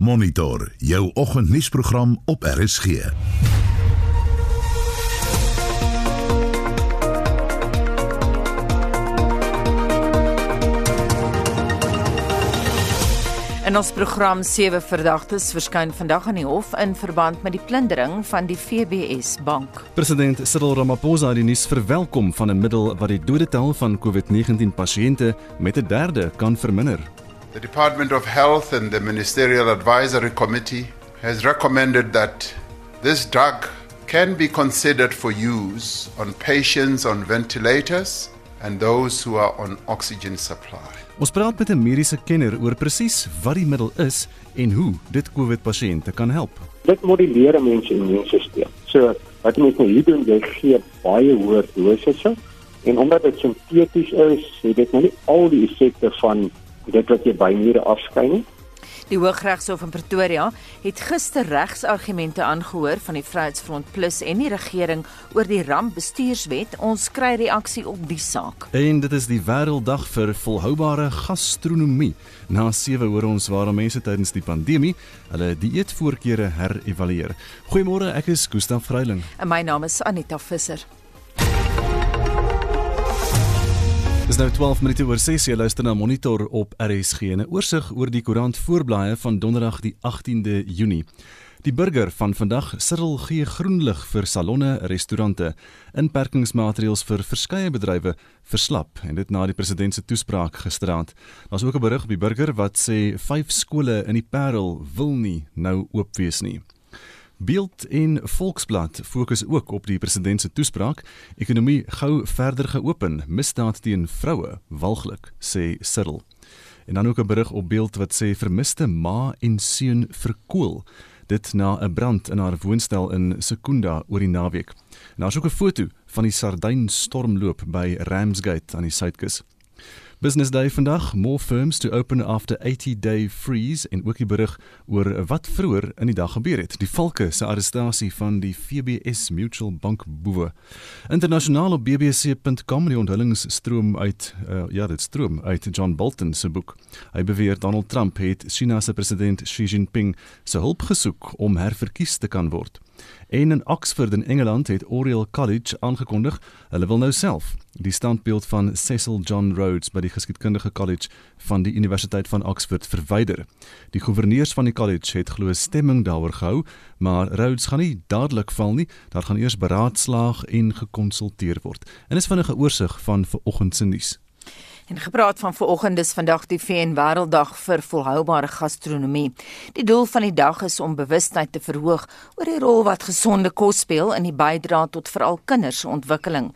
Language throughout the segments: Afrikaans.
Monitor jou oggendnuusprogram op RSG. In ons program sewe verdagtes verskyn vandag aan die hof in verband met die plundering van die FBS bank. President Cyril Ramaphosa het die nuus verwelkom van 'n middel wat die dodetal van COVID-19 pasiënte met 'n derde kan verminder. The Department of Health and the Ministerial Advisory Committee has recommended that this drug can be considered for use on patients on ventilators and those who are on oxygen supply. Ons praat met 'n mediese kenner oor presies wat die middel is en hoe dit COVID-pasiënte kan help. Dit moduleer 'n mens se immuunstelsel. So wat jy nou hier doen, jy gee baie hoë dosisse en omdat dit sinteties is, het dit nou nie al die effekte van dit wat jy by mure afskei nie. Die Hooggeregshof in Pretoria het gister regsargumente aangehoor van die Vryheidsfront Plus en die regering oor die rampbestuurswet. Ons kry reaksie op die saak. En dit is die wêrelddag vir volhoubare gastronomie. Na 7 hoor ons waarom mense tydens die pandemie hulle dieetvoorkeure herëvalueer. Goeiemôre, ek is Gustaf Vreiling. En my naam is Anita Visser. Dis nou 12 minute oor 6 jy luister na Monitor op RSG en 'n oorsig oor die koerant voorblaaie van Donderdag die 18de Junie. Die burger van vandag Cyril gee groenlig vir salonne, restaurante, inperkingsmaatreëls vir verskeie bedrywe verslap en dit na die president se toespraak gisteraand. Daar's ook 'n berig op die burger wat sê vyf skole in die Parel wil nie nou oop wees nie. Beeld en Volksblad fokus ook op die president se toespraak. Ekonomie gou verder geopen, misdaad teen vroue walglik, sê Cyril. En dan ook 'n berig op Beeld wat sê vermiste ma en seun verkoel dit na 'n brand in haar woonstel in Sekunda oor die naweek. En daar's ook 'n foto van die Sardyn stormloop by Ramsgate aan die suidkus. Business Day vandag, more firms to open after 80-day freeze en ook die berig oor wat vroeër in die dag gebeur het. Die Valke se arrestasie van die FBS Mutual Bank boewe. Internasionaal op bbc.com die onthullings stroom uit uh, ja, dit stroom uit John Bolton se boek. Hy beweer Donald Trump het China se president Xi Jinping se hulp gesoek om herverkies te kan word. En in Oxford in Engeland het Oriel College aangekondig hulle wil nou self die standbeeld van Cecil John Rhodes by die geskiedkundige college van die Universiteit van Oxford verwyder. Die goewerneurs van die college het glo stemming daaroor gehou, maar Rhodes gaan nie dadelik val nie. Daar gaan eers beraadslaag en gekonsulteer word. En dis vinnige oorsig van vanoggend se nuus. En gepraat van vanoggend is vandag die VN Wêrelddag vir volhoubare gastronomie. Die doel van die dag is om bewustheid te verhoog oor die rol wat gesonde kos speel in die bydrae tot veral kinders se ontwikkeling.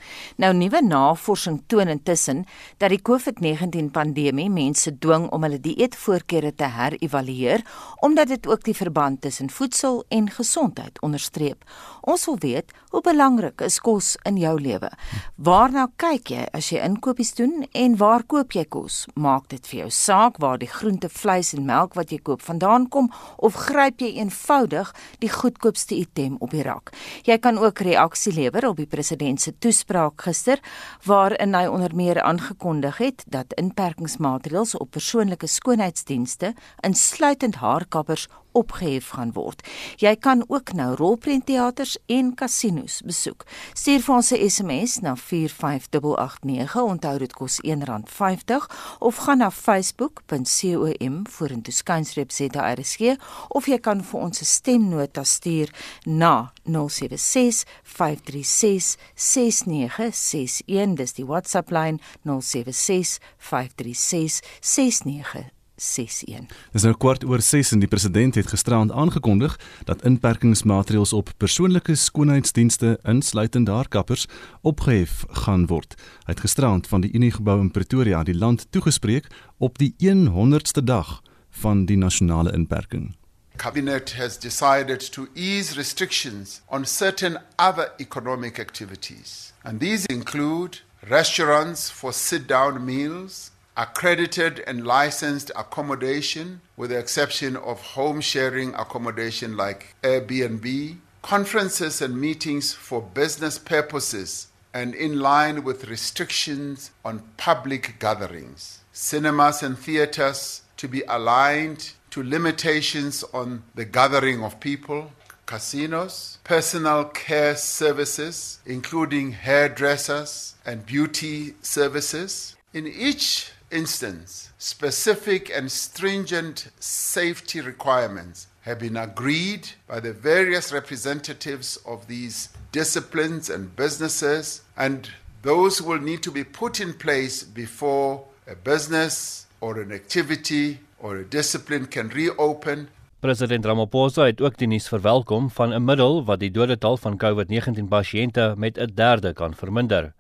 Nou nuwe navorsing toon intussen dat die COVID-19 pandemie mense dwing om hulle dieetvoorkeure te herëvalueer omdat dit ook die verband tussen voedsel en gesondheid onderstreep. Ons wil weet hoe belangrik is kos in jou lewe? Waarna kyk jy as jy inkopies doen en waar koop jy kos? Maak dit vir jou saak waar die groente, vleis en melk wat jy koop vandaan kom of gryp jy eenvoudig die goedkoopste item op die rak? Jy kan ook reaksie lewer op die president se toespraak gister waarin hy onder meer aangekondig het dat inperkingsmaatreëls op persoonlike skoonheidsdienste insluitend haarkappers opgehef gaan word. Jy kan ook nou rolprentteaters en kasinos besoek. Stuur vir ons 'n SMS na 45889. Onthou dit kos R1.50 of gaan na facebook.com vorentoe skynstreep ZRSG of jy kan vir ons 'n stemnota stuur na 076 536 6961. Dis die WhatsApp lyn 076 536 6961. 61. Dis nou kwart oor 6 en die president het gisterand aangekondig dat inperkingsmaatreëls op persoonlike skoonheidsdienste insluitend haarkappers opgehef gaan word. Hy het gisterand van die Unie gebou in Pretoria die land toegespreek op die 100ste dag van die nasionale inperking. Cabinet has decided to ease restrictions on certain other economic activities and these include restaurants for sit-down meals accredited and licensed accommodation, with the exception of home sharing accommodation like Airbnb, conferences and meetings for business purposes, and in line with restrictions on public gatherings. Cinemas and theaters to be aligned to limitations on the gathering of people, casinos, personal care services, including hairdressers and beauty services. In each instance, specific and stringent safety requirements have been agreed by the various representatives of these disciplines and businesses, and those will need to be put in place before a business or an activity or a discipline can reopen. President Ramaphosa het ook die nuus verwelkom van 'n middel wat die dodetal van COVID-19 pasiënte met 'n derde kan verminder.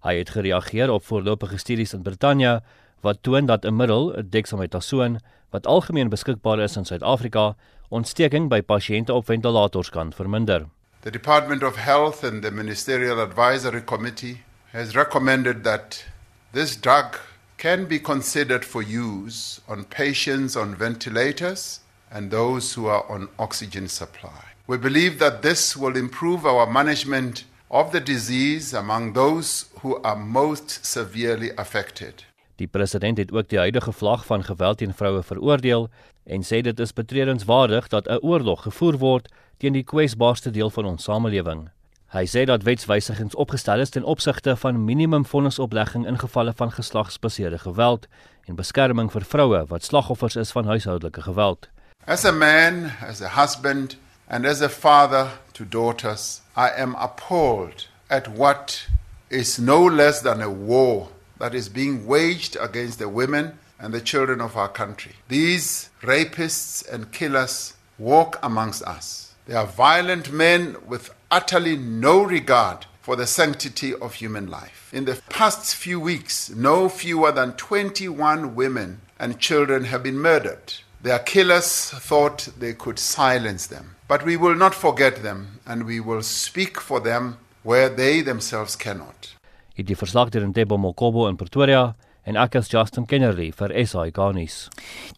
Hy het gereageer op voorlopige studies in Brittanje wat toon dat 'n middel, dexamethasone, wat algemeen beskikbaar is in Suid-Afrika, ontsteking by pasiënte op ventilators kan verminder. The Department of Health and the Ministerial Advisory Committee has recommended that this drug can be considered for use on patients on ventilators and those who are on oxygen supply. We believe that this will improve our management of the disease among those who are most severely affected. Die president het ook die huidige vlag van geweld teen vroue veroordeel en sê dit is betredenswaardig dat 'n oorlog gevoer word teen die kwesbaarste deel van ons samelewing. Hy sê dat wetswysigings opgestel is ten opsigte van minimum vonnisoplegging in gevalle van geslagsgebaseerde geweld en beskerming vir vroue wat slagoffers is van huishoudelike geweld. As a man, as a husband, and as a father to daughters, I am appalled at what is no less than a war that is being waged against the women and the children of our country. These rapists and killers walk amongst us. They are violent men with utterly no regard for the sanctity of human life. In the past few weeks, no fewer than 21 women and children have been murdered. Their killers thought they could silence them. But we will not forget them and we will speak for them where they themselves cannot. Het die verslag deur Ntebo Mokobo in Pretoria en ek is Justin Kennerly vir SI Garnis.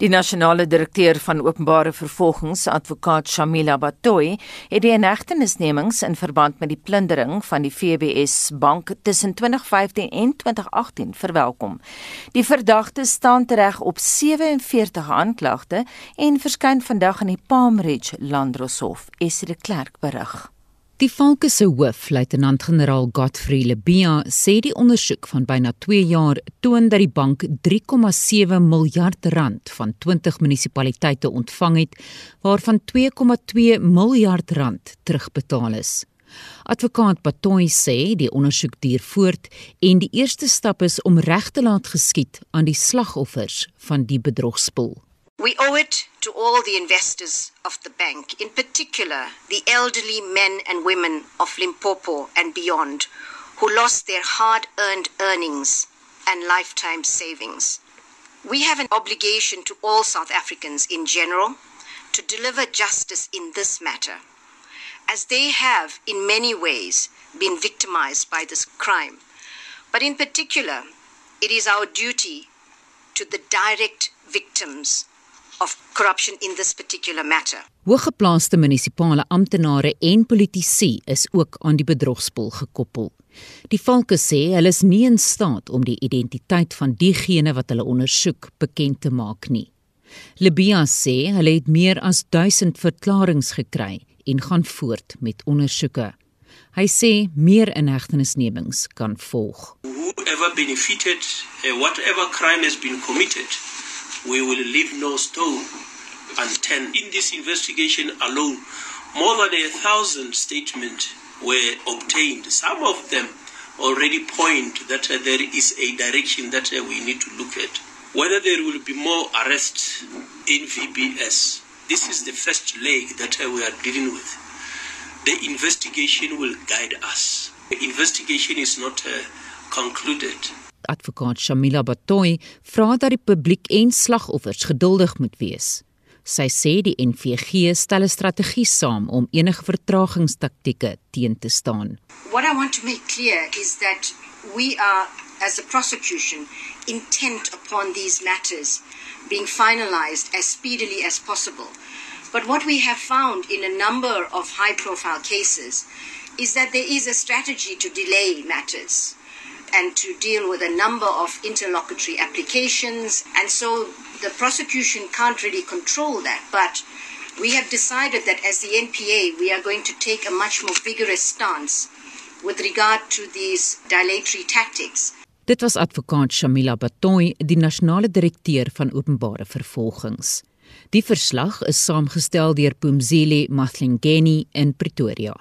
Die nasionale direkteur van openbare vervolgings, advokaat Shamila Batoy, het die inhegtenisnemings in verband met die plundering van die FBS bank tussen 2015 en 2018 verwelkom. Die verdagte staan tereg op 47 aanklagte en verskyn vandag in die Palm Ridge Landdroshof. Esre Klerk berig. Die Valke se hoof, luitenant-generaal Godfrey Lebia, sê die ondersoek van byna 2 jaar toon dat die bank 3,7 miljard rand van 20 munisipaliteite ontvang het, waarvan 2,2 miljard rand terugbetaal is. Advokaat Patoy sê die ondersoek duur voort en die eerste stap is om reg te laat geskied aan die slagoffers van die bedrogspoel. We owe it to all the investors of the bank, in particular the elderly men and women of Limpopo and beyond, who lost their hard earned earnings and lifetime savings. We have an obligation to all South Africans in general to deliver justice in this matter, as they have, in many ways, been victimized by this crime. But in particular, it is our duty to the direct victims of corruption in this particular matter. Hooggeplaaste munisipale amptenare en politici is ook aan die bedrogspoel gekoppel. Die valke sê hulle is nie in staat om die identiteit van diegene wat hulle ondersoek bekend te maak nie. Libia sê hulle het meer as 1000 verklaringe gekry en gaan voort met ondersoeke. Hy sê meer inhegtenisnemings kan volg. Whoever benefited, uh, whatever crime has been committed, we will leave no stone unturned. In this investigation alone, more than a thousand statements were obtained. Some of them already point that uh, there is a direction that uh, we need to look at. Whether there will be more arrests in VBS, this is the first leg that uh, we are dealing with. The investigation will guide us. The investigation is not uh, concluded. Advokaat Shamila Batoy vra dat die publiek en slagoffers geduldig moet wees. Sy sê die NVG stel 'n strategie saam om enige vertragingstaktieke teen te staan. What I want to make clear is that we are, as a prosecution, intent upon these matters being finalized as speedily as possible. But what we have found in a number of high profile cases is that there is a strategy to delay matters. And to deal with a number of interlocutory applications. And so the prosecution can't really control that. But we have decided that as the NPA, we are going to take a much more vigorous stance with regard to these dilatory tactics. Dit was advokaat Shamila Batoy, die nasionale direkteur van openbare vervolgings. Die verslag is saamgestel deur Pumzile Matlingeni in Pretoria.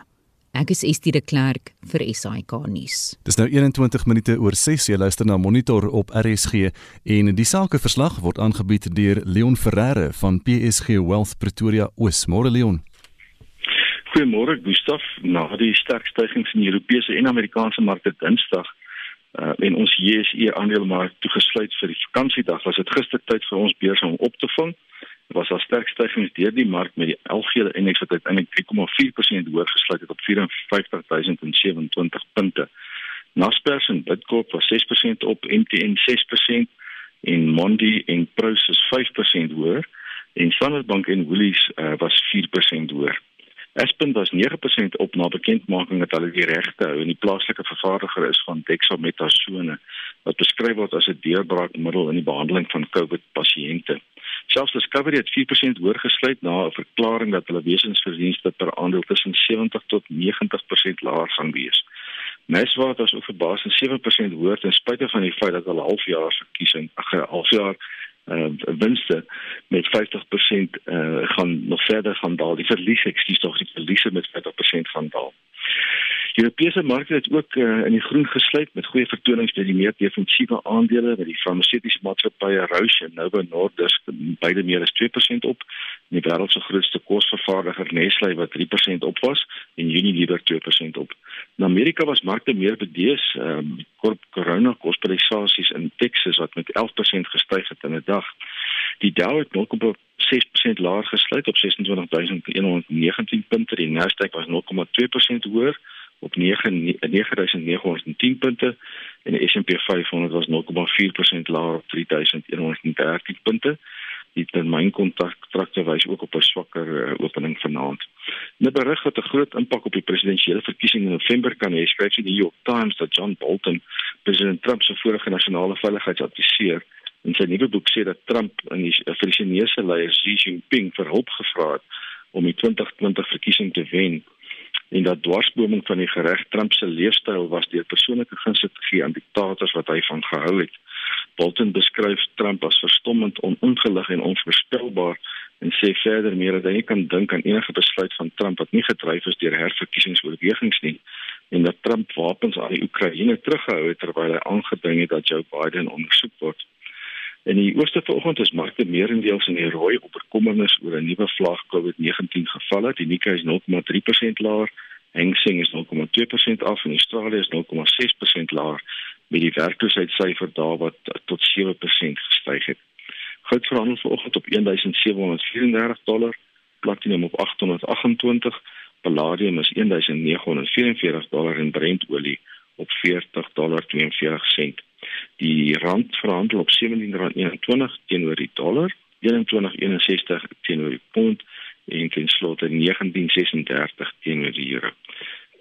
Ek is Estie de Klerk vir SAK nuus. Dis nou 21 minute oor 6 jy luister na Monitor op RSG en die sakeverslag word aangebied deur Leon Ferreira van PSG Wealth Pretoria Oos. Môre Leon. Goeiemôre Gustaf. Na die sterk stygings in Europese en Amerikaanse markte Dinsdag uh, en ons JSE aandelemark toegesluit vir die vakansiedag, was dit gister tyd vir ons beurs om op te vang was daar sterk stygings deur die mark met die algehele indeks wat uiteindelik 3,4% hoër gesluit het op 54027 punte. Naspers en Bitcoin was 6% op, MTN 6% en Mondi en Prosus is 5% hoër en Standard Bank en Woolies uh, was 4% hoër. Aspen was 9% op na bekendmaking dat hulle die regte hou en die plaaslike vervaardiger is van dexamethasone wat beskryf word as 'n deurbraakmiddel in die behandeling van COVID pasiënte. Selfs Discovery het 4% hoër gesluit na 'n verklaring dat hulle wesensverdienste per aandeel tussen 70 tot 90% laer gaan wees. Neswat was ook verbaas en 7% hoër ten spyte van die feit dat hulle halfjaar verkiesing, ag halfjaar uh, winste met 50% uh, gaan nog verder gaan daal. Die verliese, ekskuus tog, die verliese met 50% gaan daal. Europese markte het ook uh, in die groen gesluit met goeie vertonings by die meer defensiewe aandele, met die farmaseutiese maatskappye Roche en Novo Nordisk beide meer as 2% op, en die wêreld se grootste kosvervaardiger Nestlé wat 3% op was en Unilever 2% op. In Amerika was markte meer bedees, ehm um, corona kosprisasies in Texas wat met 11% gestyg het in 'n dag. Die Dow het 0,6% laer gesluit op 26119 punte, die Nasdaq was 0,2% hoër op 9910 punte en die S&P 500 was 0,4% laer op 3113 punte. Die termynkontrakte wys ook op 'n swakker uh, opening vanaand. 'n Berig wat 'n groot impak op die presidentsiële verkiesing in November kan hê, skryf die New York Times dat John Bolton, president Trump se vorige nasionale veiligheidsadviseur, in sy nuwe boek sê dat Trump in die vir die Chinese leier Xi Jinping vir hulp gevra het om die 2020 verkiesing te wen en dat dwarsboming van die gereg Trump se leefstyl was deur persoonlike gunste te gee aan diktators wat hy van gehou het. Bolton beskryf Trump as verstommend, oningelig en onvoorspelbaar en sê verder meer dat hy nie kan dink aan enige besluit van Trump wat nie gedryf is deur herverkiesingsoorwegings nie en dat Trump wapens aan die Oekraïne teruggehou het terwyl hy aangedring het dat Joe Biden ondersoek word. In die ooste vanoggend is markte meerendeels in die rooi op bekommernis oor 'n nuwe vlaag COVID-19 gevalle. Die Nikkei is 0,3% laer, Hang Seng is 0,2% af en Australië is 0,6% laer met die werkloosheidssyfer daar wat tot 7% gestyg het. Goud verhandel vanoggend op 1734 dollar, platinum op 828, palladium is 1944 dollar en Brent olie op 40 dollar 42 sent. Die rand verhandel op R17.21 teenoor die dollar, R21.61 teenoor die pond en ten slotte R19.36 teenoor die euro.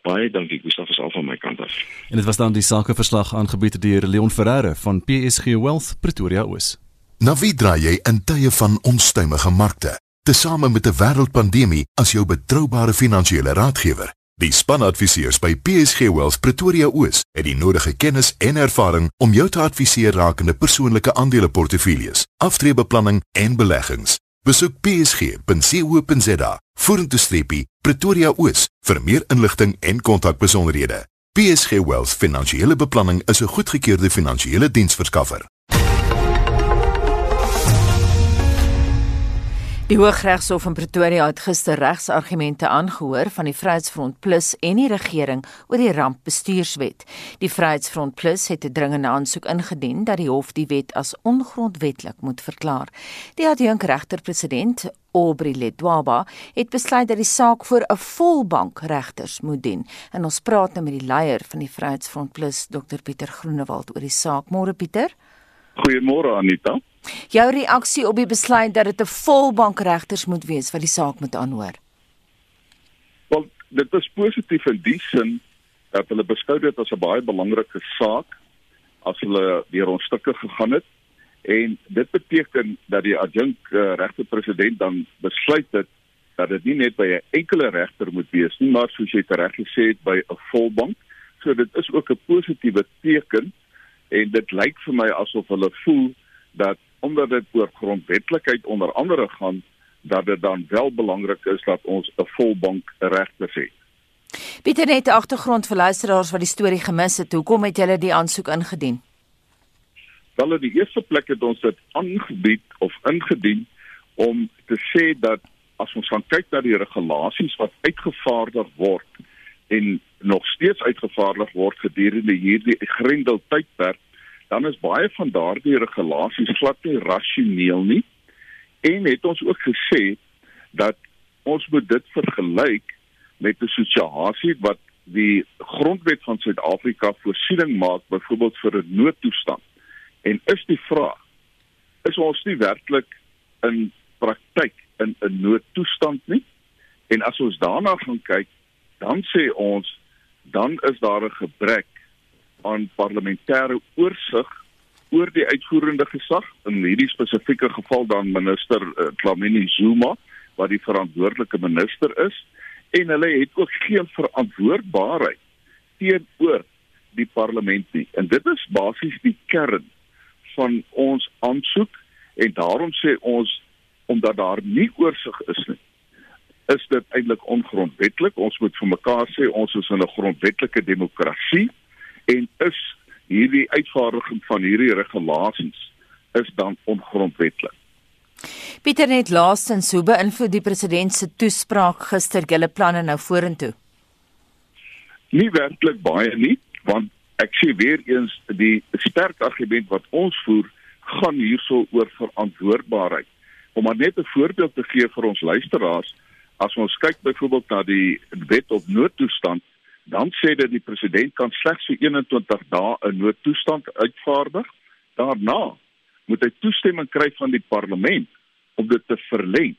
Baie dankie Gustaf is al van my kant af. En dit was dan die sakeverslag aangebied deur Leon Ferreira van PSG Wealth Pretoria Oos. Na wie draai jy in tye van onstuimige markte? Tesame met 'n wêreldpandemie as jou betroubare finansiële raadgewer. Die spanadviseurs by PSG Wealth Pretoria Oos het die nodige kennis en ervaring om jou te adviseer rakende persoonlike aandeleportefeuilles, aftreebeplanning en beleggings. Besoek psg.co.za vorentoe streepie Pretoria Oos vir meer inligting en kontakbesonderhede. PSG Wealth Finansiële Beplanning is 'n goedgekeurde finansiële diensverskaffer. Die Hooggeregshof in Pretoria het gister regsargumente aangehoor van die Vryheidsfront Plus en die regering oor die rampbestuurswet. Die Vryheidsfront Plus het 'n dringende aansoek ingedien dat die hof die wet as ongrondwetlik moet verklaar. Die adjunk regter-president Aubrey Ledwaba het besluit dat die saak voor 'n volbank regters moet dien. En ons praat nou met die leier van die Vryheidsfront Plus, Dr Pieter Groenewald oor die saak. Môre Pieter. Goeiemôre Anita. Jou reaksie op die besluit dat dit 'n volbank regters moet wees wat die saak moet aanhoor. Wel, dit is positief in die sin dat hulle beskou dit as 'n baie belangrike saak as hulle deur ons stukke gegaan het en dit beteken dat die adjunk uh, regte president dan besluit het dat dit nie net by 'n enkele regter moet wees nie maar soos jy reg gesê het by 'n volbank so dit is ook 'n positiewe teken en dit lyk vir my asof hulle voel dat omdat dit oor grondwetlikheid onder andere gaan dat dit dan wel belangrik is dat ons 'n volbank regter het Pieter net agtergrond vir luisteraars wat die storie gemis het. Hoekom het julle die aansoek ingedien? Wel in die eerste plek het ons dit aangebied of ingedien om te sê dat as ons gaan kyk na die regulasies wat uitgevaardig word en nog steeds uitgevaardig word gedurende hierdie Grendel tydperk, dan is baie van daardie regulasies glad nie rasioneel nie. En het ons ook gesê dat ons moet dit vergelyk met 'n situasie wat die grondwet van Suid-Afrika voorsiening maak byvoorbeeld vir 'n noodtoestand. En is die vraag is ons nie werklik in praktyk in 'n noodtoestand nie? En as ons daarna gaan kyk, dan sê ons dan is daar 'n gebrek aan parlementêre oorsig oor die uitvoerende gesag in hierdie spesifieke geval dan minister uh, Dlamini Zuma wat die verantwoordelike minister is en hulle het ook geen verantwoordbaarheid teenoor die parlement nie. En dit is basies die kern van ons aansoek en daarom sê ons omdat daar nie oorsig is nie is dit eintlik ongrondwettig. Ons moet vir mekaar sê ons is in 'n grondwetlike demokrasie en is hierdie uitvaardiging van hierdie regulasies is dan ongrondwettig. Pieter net laastens hoe beïnvloed die president se toespraak gister julle planne nou vorentoe? Nie werklik baie nie, want ek sê weer eens die sterk argument wat ons voer gaan hierso oor verantwoordbaarheid. Om maar net 'n voorbeeld te gee vir ons luisteraars, as ons kyk byvoorbeeld na die wet op noodtoestand, dan sê dit die president kan slegs vir 21 dae 'n noodtoestand uitvaardig. Daarna moet hy toestemming kry van die parlement om dit te verleng.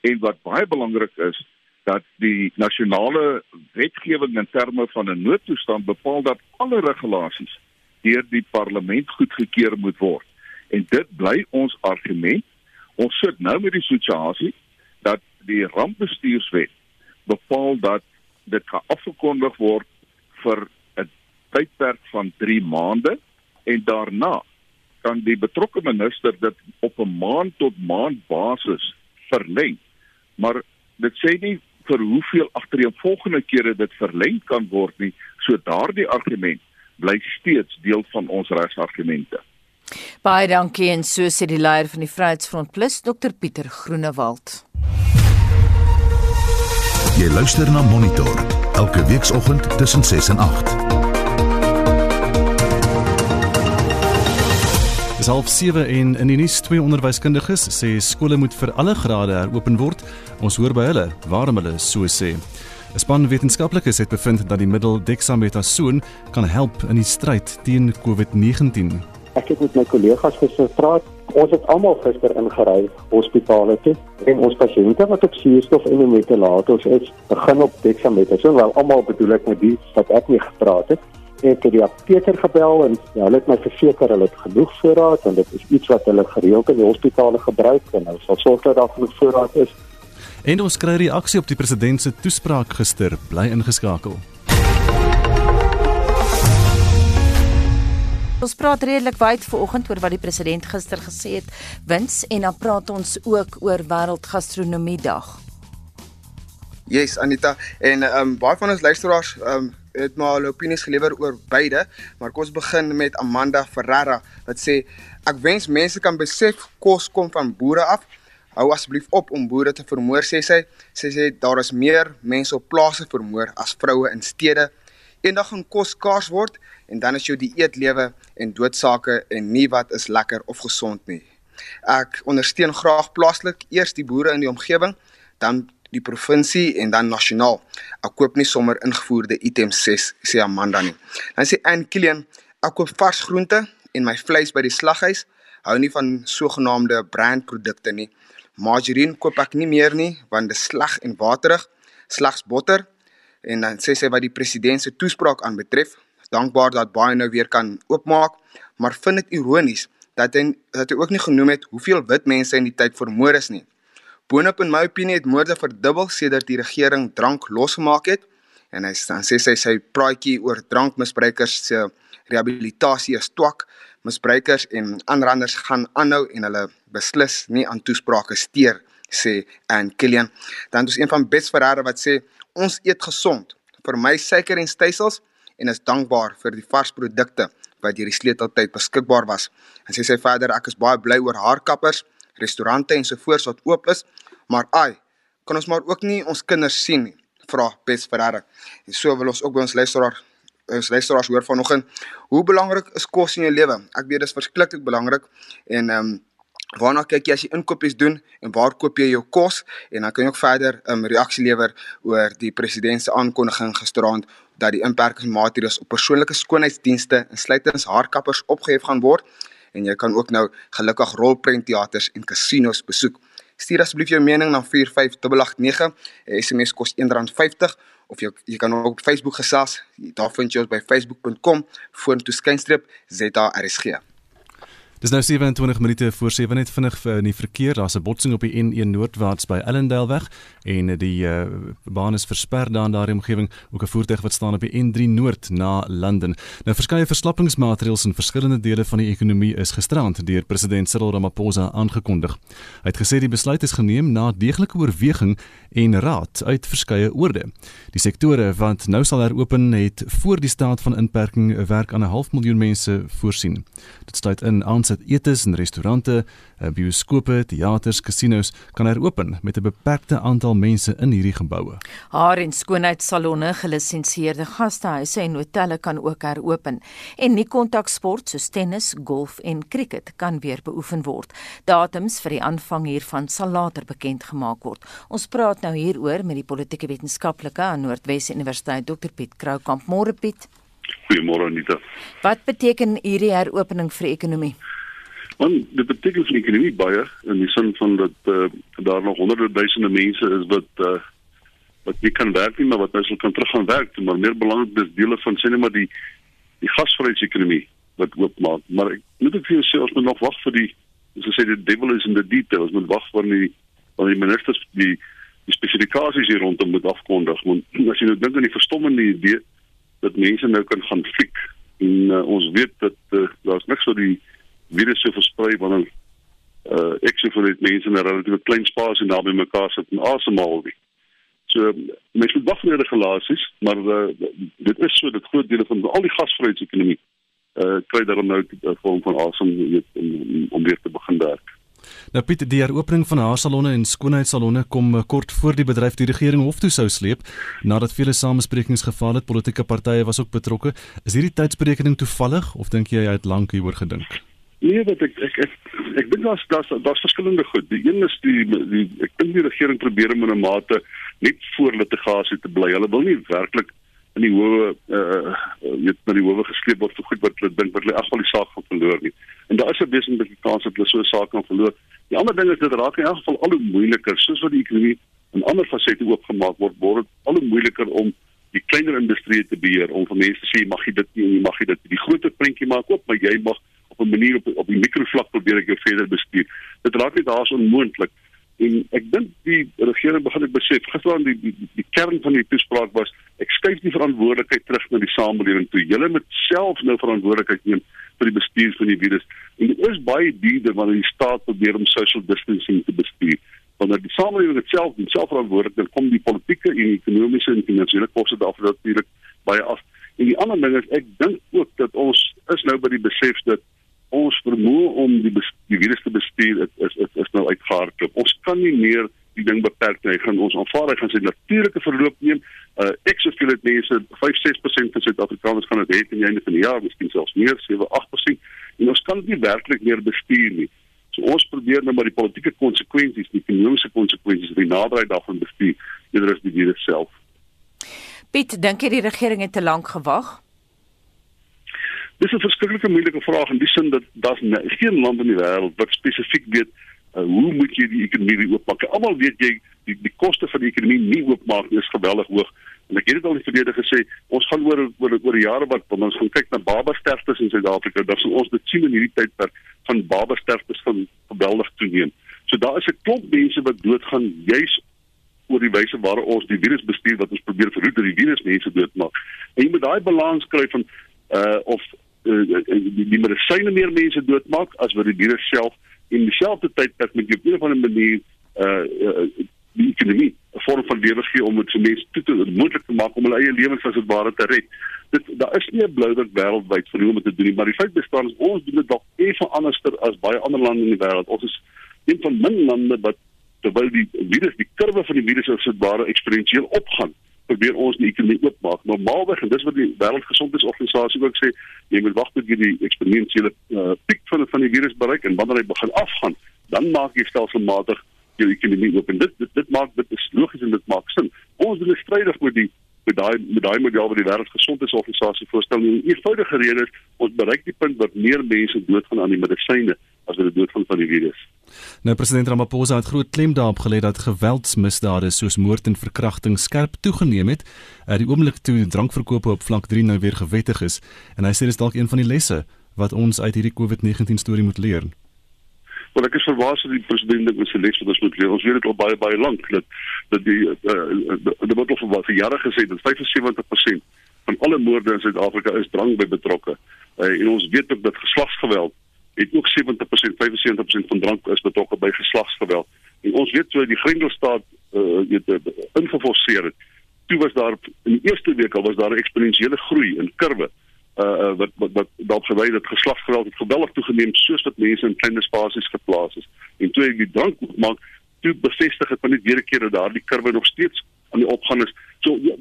En wat baie belangrik is, dat die nasionale wetgewing in terme van 'n noodtoestand bepaal dat alle regulasies deur die parlement goedgekeur moet word. En dit bly ons argument. Ons sit nou met die situasie dat die rampbestuurswet bepaal dat dit gaan afgekondig word vir 'n tydperk van 3 maande en daarna kan die betrokke minister dit op 'n maand tot maand basis verleng. Maar dit sê nie vir hoeveel agtereenvolgende kere dit verleng kan word nie. So daardie argument bly steeds deel van ons regsargumente. Baie dankie en so sê die leier van die Vryheidsfront Plus, Dr Pieter Groenewald. Jy luister na Monitor elke weekoggend tussen 6 en 8. Dis half 7 en in die nuus twee onderwyskundiges sê skole moet vir alle grade heropen word. Ons hoor by hulle waarom hulle so sê. 'n Span wetenskaplikes het bevind dat die middel dexamethasone kan help in die stryd teen COVID-19. Ek het met my kollegas gister gepraat. Ons het almal gister ingery hospitale toe en ons pasiënte wat op suurstof en ventilators is, begin op dexamethasone. Wel almal bedoel ek met die wat ek nie gepraat het het die apteker gebel en ja, hulle het my verseker hulle het genoeg voorraad en dit is iets wat hulle gereeld in die hospitale gebruik en hulle sal sorg dat daar genoeg voorraad is. En ons kry reaksie op die president se toespraak gister, bly ingeskakel. Ons praat redelik wyd vanoggend oor wat die president gister gesê het, wins en dan praat ons ook oor wêreldgastronomie dag. Yes Anita en ehm um, baie van ons luisteraars ehm um, het maar hulle opinies gelewer oor beide, maar kom ons begin met Amanda Ferrara wat sê ek wens mense kan besef kos kom van boere af. Hou asseblief op om boere te vermoor sê sy. Sy sê daar is meer mense op plase vermoor as vroue in stede. Eendag gaan kos skaars word en dan is jou dieetlewe en doodsake en nie wat is lekker of gesond nie. Ek ondersteun graag plaaslik eers die boere in die omgewing, dan die provinsie en dan nasionaal. Ek koop nie sommer ingevoerde items sê sê Amanda nie. Dan sê Ann Killian, ek koop vars groente en my vleis by die slaghuis. Hou nie van sogenaamde brandprodukte nie. Margarine koop ek nie meer nie want dit is sleg en waterig, slegs botter. En dan sê sy wat die president se toespraak aanbetref, dankbaar dat baie nou weer kan oopmaak, maar vind dit ironies dat hy dat hy ook nie genoem het hoeveel wit mense in die tyd vermoor is nie. Boonop in my opinie het moorde verdubbel sedert die regering drank losgemaak het en hy dan sê sy sy praatjie oor drankmisbruikers se rehabilitasie is twak. Misbruikers en aanranders gaan aanhou en hulle beslis nie aan toesprake steur sê Ann Killian. Dan is een van Bets Ferreira wat sê ons eet gesond. Vir my suiker en stysels en is dankbaar vir die vars produkte wat deur die sleuteltyd beskikbaar was. En sy sê verder ek is baie bly oor haar kappers, restaurante en so voort wat oop is, maar ai, kan ons maar ook nie ons kinders sien nie vra Bets Ferreira. En so wil ons ook by ons luisteraar ons luisteraars hoor vanoggend hoe belangrik is kos in jou lewe. Ek weet dit is verskriklik belangrik en ehm um, waarna kyk jy as jy inkopies doen en waar koop jy jou kos en dan kan jy ook verder 'n um, reaksie lewer oor die president se aankondiging gisteraand dat die inperkingsmaatreëls op persoonlike skoonheidsdienste insluitend haarkappers opgehef gaan word en jy kan ook nou gelukkig rolprentteaters en kasinos besoek. Stuur asseblief jou mening na 45889. 'n SMS kos R1.50 of jy jy kan ook op Facebook gesels. Daar vind jy ons by facebook.com vorentoe skynstreep ZARSG. Dis nou 27 minute voor 7 net vinnig vir in die verkeer. Daar's 'n botsing op die N1 noordwaarts by Ellendale weg en die uh, baan is versper daar in daardie omgewing. Ook 'n voertuig wat staan op die N3 noord na London. Nou verskeie verslappingsmaatreëls in verskillende dele van die ekonomie is gisterand deur president Cyril Ramaphosa aangekondig. Hy het gesê die besluit is geneem na deeglike oorweging en raad uit verskeie oorde. Die sektore wat nou sal heropen het voor die staat van inperking werk aan 'n half miljoen mense voorsien. Dit sluit in dat etes en restaurante, eh, bioskope, teaters, kasinos kan heropen met 'n beperkte aantal mense in hierdie geboue. Haar en skoonheidssalonne, gelisensieerde gastehuise en hotelle kan ook heropen en nie kontaksport soos tennis, golf en cricket kan weer beoefen word. Datums vir die aanvang hiervan sal later bekend gemaak word. Ons praat nou hieroor met die politieke wetenskaplike aan Noordwes Universiteit Dr Piet Kroukamp. Môre Piet. Goeiemôre Anita. Wat beteken hierdie heropening vir die ekonomie? Want dit beteken vir die ekonomie baie in die sin van dat uh, daar nog honderde duisende mense is wat uh, wat nie kan werk nie, maar wat nou sal kan terug gaan werk, maar meer belangrik is dele van sê net maar die die gasvryheidsekonomie wat oopmaak. Maar ek moet ek vir jou sê ons moet nog wag vir die soos gesê die devil is in the details, moet wag vir die van die ministers die die spesifikasies hier rondom moet afkondig. Want as jy nou dink aan die verstommende idee dat mense nou kan gaan fliek en uh, ons weet dat uh, daar's niks so die virus so versprei wanneer uh ek sê vir dit mense in 'n relatiewe klein spasie naby mekaar sit en asemhaal nie. So mens moet wag vir die regulasies, maar uh, dit is so dat groot dele van al die gasvryheidsekonomie uh kry daarom nou 'n vorm van asem weet om, om weer te begin werk. Nou Piet, die heropening van haarsalonne en skoonheidssalonne kom uh, kort voor die bedryf die regering hof toe sou sleep nadat vele samesprekings gefaal het, politieke partye was ook betrokke. Is hierdie tydsberekening toevallig of dink jy hy het lank hieroor gedink? Nee, wat ek ek ek ek dink daar's daar's daar's verskillende goed. Die een is die die ek dink die regering probeer om in 'n mate net voor litigasie te bly. Hulle wil nie werklik in die howe uh weet na die howe gesleep word vir goed wat hulle dink wat hulle afval die saak gaan verloor nie. En daar is 'n besendige kans dat hulle so 'n saak kan verloor. Die ander ding is dit raak in elk geval al hoe moeiliker soos wat die ekonomie in ander fasette oopgemaak word, word dit al hoe moeiliker om die kleiner industrie te beheer om vir mense te sê mag jy dit nie en jy mag jy dit. Die groter prentjie maak ook, maar jy mag op 'n manier op op die mikrovlak probeer ek jou verder bestuur. Dit raak net daar's onmoontlik. En ek dink die regering begin ek besef gisteraan die, die die kern van die toespraak was ek skuif die verantwoordelikheid terug na die samelewing toe. Julle moet self nou verantwoordelikheid neem vir die bestuur van die virus. En dit is baie duurder wanneer die staat probeer om social distancing te bestuur. Wanneer die samelewing self self verantwoordelik dan kom die politieke en ekonomiese en finansiële koste daarvoor natuurlik baie af. En die ander ding is ek dink ook dat ons is nou by die besef dat ons vermoë om die die virus te bestuur is is is, is nou uitgehardloop. Ons kan nie meer die ding beperk nie. Gaan ons aanvaar hy gaan sy natuurlike verloop neem. Uh ek sou veel dit mense 5-6% van Suid-Afrikaners gaan dit hê in die einde van die jaar, miskien selfs meer, 7-8%. En ons kan dit nie werklik meer bestuur nie. So ons probeer nou maar die politieke konsekwensies, die ekonomiese konsekwensies, die naderheid daarvan bestuur eerder as die virus self. Piet, dink jy die regering het te lank gewag? Dis 'n verskriklike moeilike vraag in die sin dat daar's geen land in die wêreld wat spesifiek weet uh, hoe moet jy die ekonomie oopmaak. Almal weet jy die die koste van die ekonomie nie oopmaak is geweldig hoog. En ek het dit al in die verlede gesê, ons gaan oor oor oor jare wat ons gaan kyk na baba sterftes in Suid-Afrika, dan sal ons dit sien in hierdie tydperk van baba sterftes van geweldig toeneem. So daar is 'n klomp mense wat doodgaan juis oor die wyse waarop ons die virus bestuur wat ons probeer verhoed dat die virus mense doodmaak. En jy moet daai balans kry van uh of uh, die, die medisyne meer mense doodmaak as wat die virus self in dieselfde tydperk met jou op 'n of ander manier uh, uh die ekonomie 'n vorm van lewe gee om dit vir mense toe te moontlik te maak om hulle eie lewens as dit ware te red. Dit daar is nie 'n blouwerk wêreldwyd vir hoe om dit te doen maar die feit bestaan is ons doen dit dalk effe anderster as baie ander lande in die wêreld. Ons is een van min lande wat terwyl die virus die kurwe van die virus as dit ware eksponensieel opgaan probeer ons die ekonomie oopmaak. Normaalweg en dis wat die Wêreldgesondheidsorganisasie ook sê, jy moet wag tot jy die eksponensiële uh, piek van van die virus bereik en wanneer hy begin afgaan, dan maak jy stelselmatig jou ekonomie oop en dit dit, dit maak dit is logies en dit maak sin. Ons doen strydig met die met daai met daai model wat die wêreldgesondheidsorganisasie voorstel. Die eenvoudige rede is ons bereik die punt dat meer mense doodgaan aan die medisyne as wat doodgaan van die virus. Nou president Ramaphosa het groot klem daarop gelê dat geweldsmisdade soos moord en verkrachting skerp toegeneem het. Uh, die oomblik toe drankverkope op vlak 3 nou weer gewettig is en hy sê dis dalk een van die lesse wat ons uit hierdie COVID-19 storie moet leer. Want ek is verbaas dat die president dit met sy les wat ons moet leer. Ons weet dit al baie baie lank dat dat die uh, die word al vir jare gesê dat 75% van alle moorde in Suid-Afrika is drank by betrokke. Uh, en ons weet ook dat geslagsgeweld het ook 70% 75% van drank is betrokke by geslagsgeweld. En ons weet so die Grendelstaat uh, weet uh, ingeforseer het. Toe was daar in die eerste week al was daar 'n eksponensiële groei in kurwe uh wat wat wat dalk verwy dat geslagsgeweld het geweldig toegeneem soos wat mense in klein spasies geplaas is. En toe ek die drank maak, toe bevestig het net weer 'n keer dat daardie kurwe nog steeds aan die opgaan is. So ja,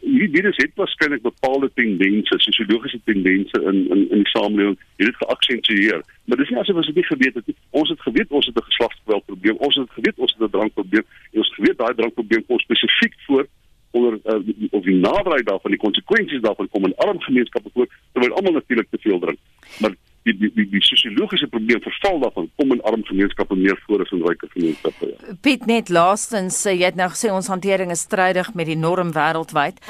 hierdie virus het waarskynlik bepaalde tendense, sosiologiese tendense in in in die samelewing het dit geaksentueer. Maar dis nie asof ons dit nie geweet het nie. Ons het geweet ons het 'n geslagsgeweld probleem. Ons het geweet ons het 'n drankprobleem. Ons het geweet daai drankprobleem kom spesifiek voor onder uh, of die naderheid daarvan die konsekwensies daarvan kom in arm gemeenskappe voor terwyl almal natuurlik te veel drink maar die die die, die sosiologiese probleem verval daarvan kom in arm gemeenskappe meer voor as in ryker gemeenskappe ja. Piet net laastens sê jy het nou gesê ons hantering is strydig met die norm wêreldwyd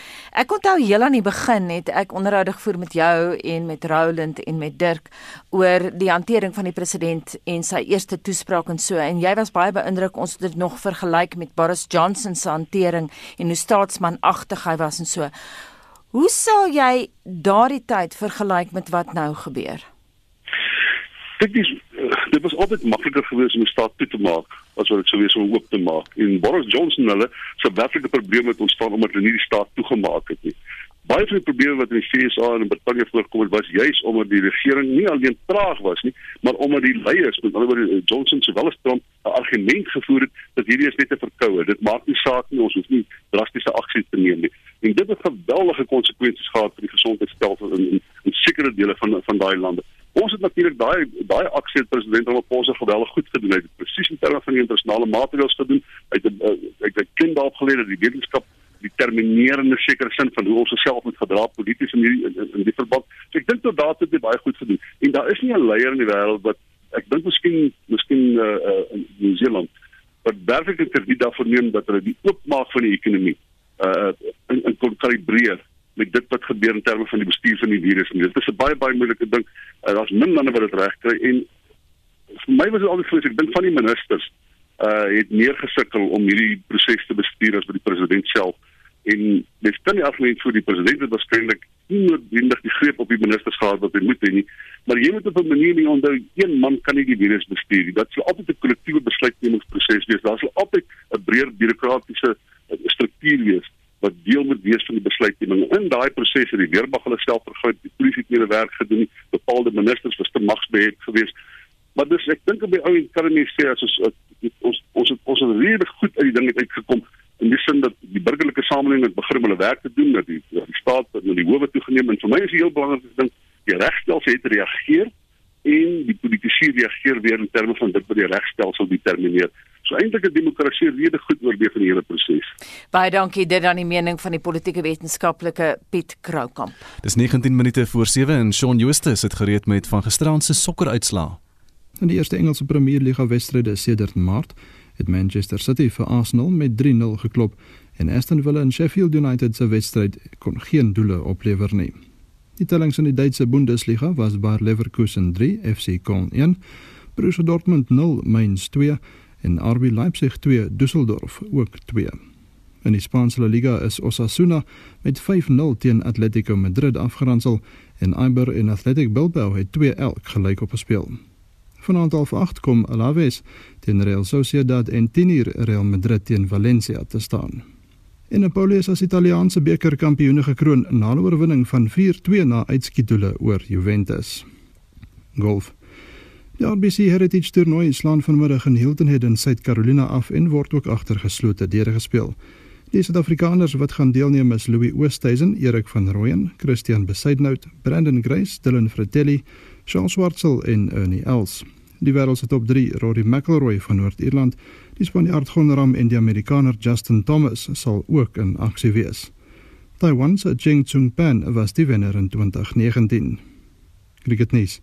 ek onthou heel aan die begin het ek onderhoude gevoer met jou en met Roland en met Dirk oor die hantering van die president en sy eerste toespraak en so en jy was baie beïndruk ons het dit nog vergelyk met Boris Johnson se hantering en hoe staatsmanagtig hy was en so Hoe sou jy daardie tyd vergelyk met wat nou gebeur? Dit is dit was altyd makliker geweest om die staat toe te maak as wat dit sou wees om oop te maak. En Boris Johnson hulle se werklike probleem het ontstaan omdat hulle nie die staat toegemaak het nie. Baie van die probleme wat in die FSA en in Brittanje voorkom het was juis omdat die regering nie alleen traag was nie, maar omdat die leiers, met ander woorde Johnson sowel as Trump, 'n argument gevoer het dat hierdie is net 'n verkoue. Dit maak nie saak nie, ons hoef nie drastiese aksie te neem nie. En dit het geweldige konsekwensies gehad vir die gesondheidstelsel in, in, in sekere dele van van daai lande. Ons het natuurlik daai daai aksie het president Ramaphosa geweldig goed gedoen. Hy het presies in terme van die internasionale maatreëls gedoen. Hy het uh, hy het kind opgeleer dat die wetenskap determinerende sekere sin van hoe ons osself moet gedra polities in hierdie in, in die verband. So ek dink tot daardie het baie goed gedoen. En daar is nie 'n leier in die wêreld wat ek dink miskien miskien uh, uh, in New Zealand wat werklik het die daarvoor neem dat hulle die oopmaak van die ekonomie uh in, in kon kalibreer met dit wat gebeur in terme van die bestuur van die virus. En dit is 'n baie baie moeilike ding. Uh, Daar's min manne wat dit reg kry en vir my was dit altyd vrees ek dink van die ministers uh het meer gesukkel om hierdie proses te bestuur as wat die president self en dis kan nie aflei vir die president het waarskynlik nie noodwendig die greep op die ministers gehad wat hy moet hê nie maar jy moet op 'n manier nie onthou een man kan nie die virus bestuur nie dat sal altyd 'n kollektiewe besluitnemingsproses wees daar sal altyd 'n breër bureaukratiese struktuur wees wat deel moet wees van die besluitneming. In daai proses het die weermag hulle self vergroot, die polisie het hulle werk gedoen, bepaalde ministers was te magsbeheer geweest. Maar dis ek dink op die ou en kan nie sê as ons ons ons het ons het redelik goed uit die ding uitgekom in die sin dat die burgerlike samelewing het begin om hulle werk te doen, dat die, die staat na die howe toegeneem en vir my is dit heel belangrik dat dink die regstelsel het reageer en die politici reageer weer in terme van dit wat die regstelsel determineer. So eintlik 'n demokrasie rede goed oorleef in die hele proses. Baie dankie dit aan die mening van die politieke wetenskaplike Piet Kroukamp. Dis 19 minute voor 7 en Shaun Justus het gereed met van gisteraand se sokkeruitslaa. In die eerste Engelse Premier Liga wedstryde sedert Maart het Manchester City vir Arsenal met 3-0 geklop en Aston Villa en Sheffield United se wedstryd kon geen doele oplewer nie. Die tellings in die Duitse Bundesliga was Bayer Leverkusen 3, FC Köln 1, Borussia Dortmund 0, Mainz 2 en RB Leipzig 2, Düsseldorf ook 2. In die Spaanse La Liga is Osasuna met 5-0 teen Atletico Madrid afgeronsel en Eibar en Athletic Bilbao het 2 elk gelyk op gespeel. Vanaand half 8 kom Alaves teen Real Sociedad en 10uur Real Madrid teen Valencia te staan. En Napoli is as Italiaanse bekerkampioene gekroon na 'n oorwinning van 4-2 na uitskietdoele oor Juventus. Golf. Die RBC Heritage Toernooi slaan vanmiddag in Hilton Head in Suid-Carolina af en word ook agter geslote deure gespeel. Die Suid-Afrikaners wat gaan deelneem is Louis Oosthuizen, Erik van Rooyen, Christian Besaidnout, Brandon Grace, Dylan Fratelli, Sean Swartsel en Ernie Els. Die wêreld se top 3, Rory McIlroy van Noord-Ierland, die Spanjaard Gonram en die Amerikaner Justin Thomas sal ook in aksie wees. Taiwan se Cheng Chung-pan was die wenner in 2019. Cricketnuus.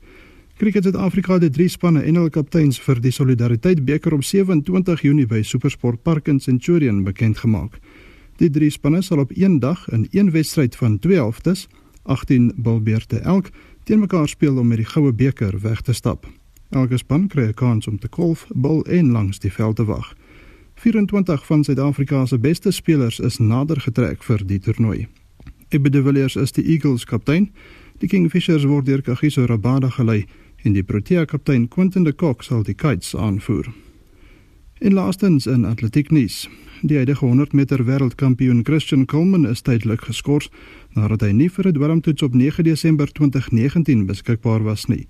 Cricket Suid-Afrika het drie spanne en hul kapteins vir die Solidariteit beker op 27 Junie by Supersport Park in Centurion bekend gemaak. Die drie spanne sal op een dag in een wedstryd van twee helftes, 18 bilbeerte elk, teen mekaar speel om met die goue beker weg te stap. Elke span kry 'n kans om te golf, bal en langs die veld te wag. 24 van Suid-Afrika se beste spelers is nader getrek vir die toernooi. Ebbe de Villiers is die Eagles kaptein. Die Kingfishers word deur Kagiso Rabada gelei en die Protea kaptein Quentin de Kock sal die kites aanvoer. In laastens in atletiek nuus. Die huidige 100 meter wêreldkampioen Christian Coleman is tydelik geskort nadat hy nie vir 'n dwarmtoets op 9 Desember 2019 beskikbaar was nie.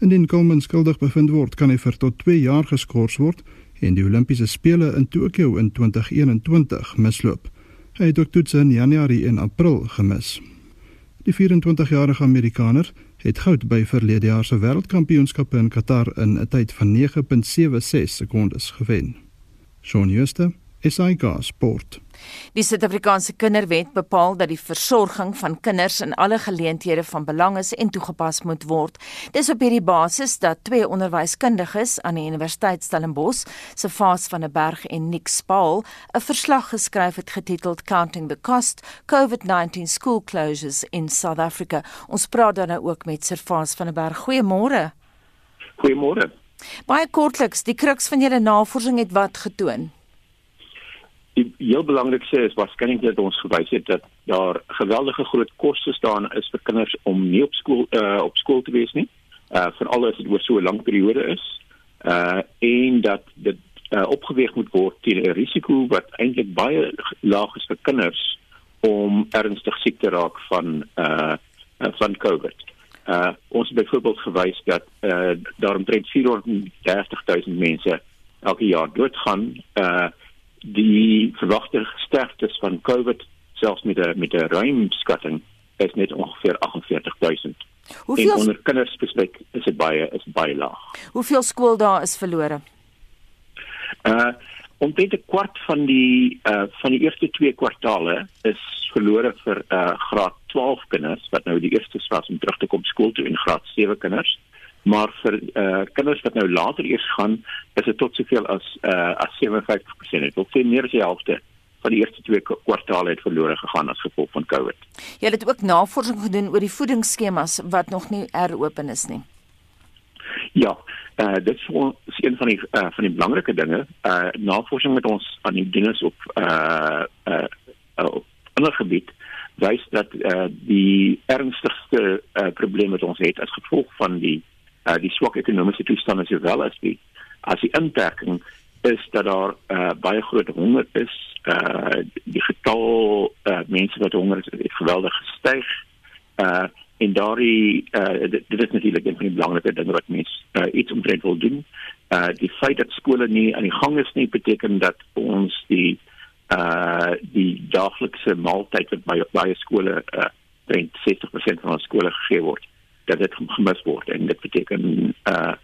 Indien Coleman skuldig bevind word, kan hy vir tot 2 jaar geskort word en die Olimpiese spele in Tokio in 2021 misloop. Hy het ook toetse in Januarie en April gemis. Die 24-jarige Amerikaner het goud by verlede jaar se wêreldkampioenskappe in Qatar in 'n tyd van 9.76 sekondes gewen. Shaun Schuster, SAK Sport. Die Suid-Afrikaanse Kinderwet bepaal dat die versorging van kinders in alle geleenthede van belang is en toegepas moet word. Dis op hierdie basis dat twee onderwyskundiges aan die Universiteit Stellenbosch, Sefas van der Berg en Nick Spaal, 'n verslag geskryf het getiteld Counting the Cost: COVID-19 School Closures in South Africa. Ons praat dan nou ook met Sefas van der Berg. Goeiemôre. Goeiemôre. Baie kortliks, die kruks van julle navorsing het wat getoon? Die heel belangrikste is waarskynlik dat ons gewys het dat daar geweldige groot kostes staan is vir kinders om nie op skool uh, op skool te wees nie. Uh veral as dit oor so 'n lang periode is. Uh en dat dit uh, opgeweeg moet word teen 'n risiko wat eintlik baie laag is vir kinders om ernstig siek te raak van uh van COVID. Uh ons het byvoorbeeld gewys dat uh daar omtrent 430 000 mense elke jaar doodgaan uh die verwagte sterftes van COVID selfs met 'n met 'n ruim skatting is net ongeveer 48000. Hoeveel en onder kinders spesifiek is dit baie is baie laag. Hoeveel skooldae is verlore? Uh omtrent 'n kwart van die uh van die eerste twee kwartaale is verlore vir uh graad 12 kinders wat nou die eerste was om terug te kom skool toe en graad 7 kinders maar vir eh uh, kinders wat nou later eers gaan is dit tot soveel as eh uh, as 57%. Dit wil sê meer as die helfte van die eerste twee kwartaale het verlore gegaan as gevolg van COVID. Jy het ook navorsing gedoen oor die voedingsskemas wat nog nie heropen is nie. Ja, eh uh, dit is een van die uh, van die belangrike dinge. Eh uh, navorsing met ons aan die dinges op eh uh, eh uh, op ander gebied wys dat eh uh, die ernstigste uh, probleem wat ons het as gevolg van die uh, die swak ekonomiese toestande sowel as die as die inperking is dat daar uh, baie groot honger is. Uh die getal uh, mense wat honger is het geweldig gestyg. Uh en daardie uh dit, dit is natuurlik een van die belangrike dinge wat mense uh, iets omtrent wil doen. Uh die feit dat skole nie aan die gang is nie beteken dat ons die uh die daaglikse maaltyd wat by baie skole uh 60% van ons skole gegee word dat dit gemis word en dit beteken uh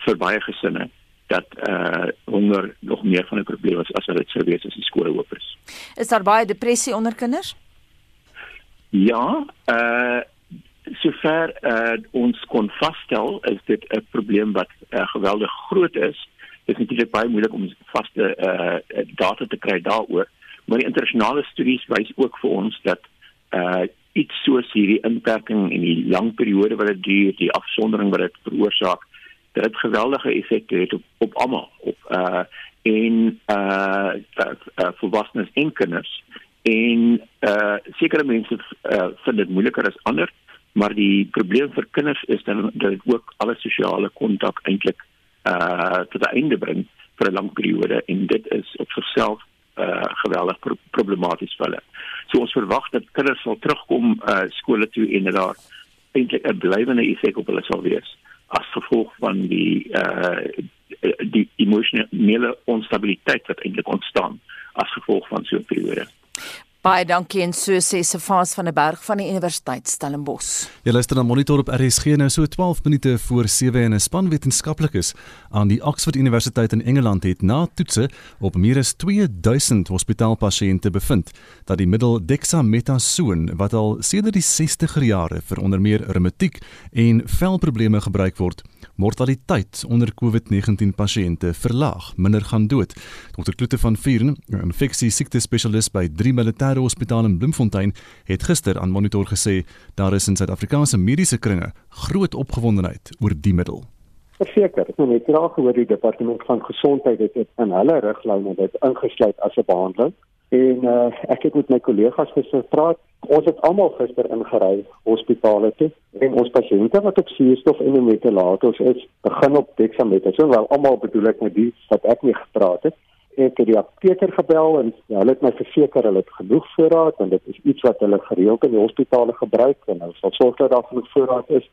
vir baie gesinne dat uh honger nog meer van 'n probleem is as wat dit sou wees as die skole oop is. Is daar baie depressie onder kinders? Ja, uh sover uh ons kon vasstel is dit 'n probleem wat uh, geweldig groot is Dit is natuurlik baie moeilik om vaste uh data te kry daaroor, maar die internasionale studies wys ook vir ons dat uh iets soos hierdie inperking en die lang periode wat dit duur, die afsondering wat dit veroorsaak, dat dit geweldige effekte het op op almal, op uh en uh, uh, uh volwassenes en kinders. En uh sekere mense uh, vind dit moeiliker as ander maar die probleem vir kinders is dan dat dit ook alle sosiale kontak eintlik uh tot 'n einde bring vir 'n lang periode. En dit is op sigself uh geweldig pro problematies vir hulle. So ons verwag dat kinders sal terugkom uh skole toe en dat daar eintlik 'n blywende effek op hulle sal wees as gevolg van die uh die emosionele onstabiliteit wat eintlik ontstaan as gevolg van so 'n periode. Baie dankie en so sê se Fas van der Berg van die Universiteit Stellenbosch. Jy luister na Monitor op RSG nou so 12 minute voor 7 en 'n span wetenskaplikes aan die Oxford Universiteit in Engeland het na toetse op meer as 2000 hospitaalpasiënte bevind dat die middel dexamethasoon wat al sedert die 60er jare vir onder meer reumatiek en velprobleme gebruik word, mortaliteit onder COVID-19 pasiënte verlaag, minder gaan dood. Dr. Klute van Vuren, 'n infeksie siekte spesialis by 3 Militêre Hospitaal in Bloemfontein, het gister aan Monitor gesê daar is in Suid-Afrikaanse mediese kringe groot opgewondenheid oor die middel. Verseker, ek het net graag gehoor die departement van gesondheid het in hulle riglyne dit ingesluit as 'n behandeling. En uh, ek het met my kollegas gister gepraat. Ons het almal gister ingery hospitale toe en ons pasiënte wat op suurstof en ventilators is, begin op dexamethasone. Wel almal bedoel ek met die wat ek mee gepraat het. Ek het die apteker gebel en ja, hulle het my verseker hulle het genoeg voorraad en dit is iets wat hulle gereeld in die hospitale gebruik en hulle sal sorg dat daar genoeg voorraad is.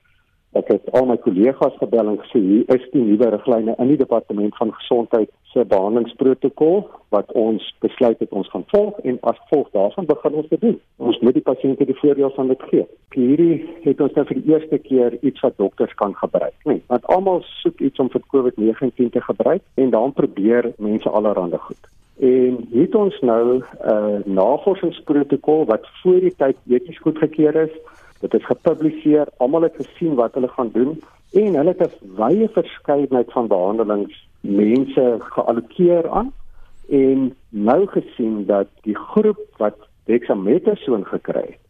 Ek het al my kollegas gebel en gesê hier is die nuwe riglyne in die departement van gesondheid se behandelingsprotokol wat ons besluit het ons gaan volg en as gevolg daarvan begin ons dit doen. Ons moet die pasiënte die voordeel van dit gee. Hierdie het ons nou vir die eerste keer iets wat dokters kan gebruik, nee, want almal soek iets om vir COVID-19 te gebruik en dan probeer mense allerhande goed. En het ons nou 'n uh, navorsingsprotokol wat voor die tyd eties goedgekeur is Dit is gepubliseer, almal het gesien wat hulle gaan doen en hulle het 'n wye verskeidenheid van behandelings mense geallokeer aan en nou gesien dat die groep wat dexamethasone gekry het,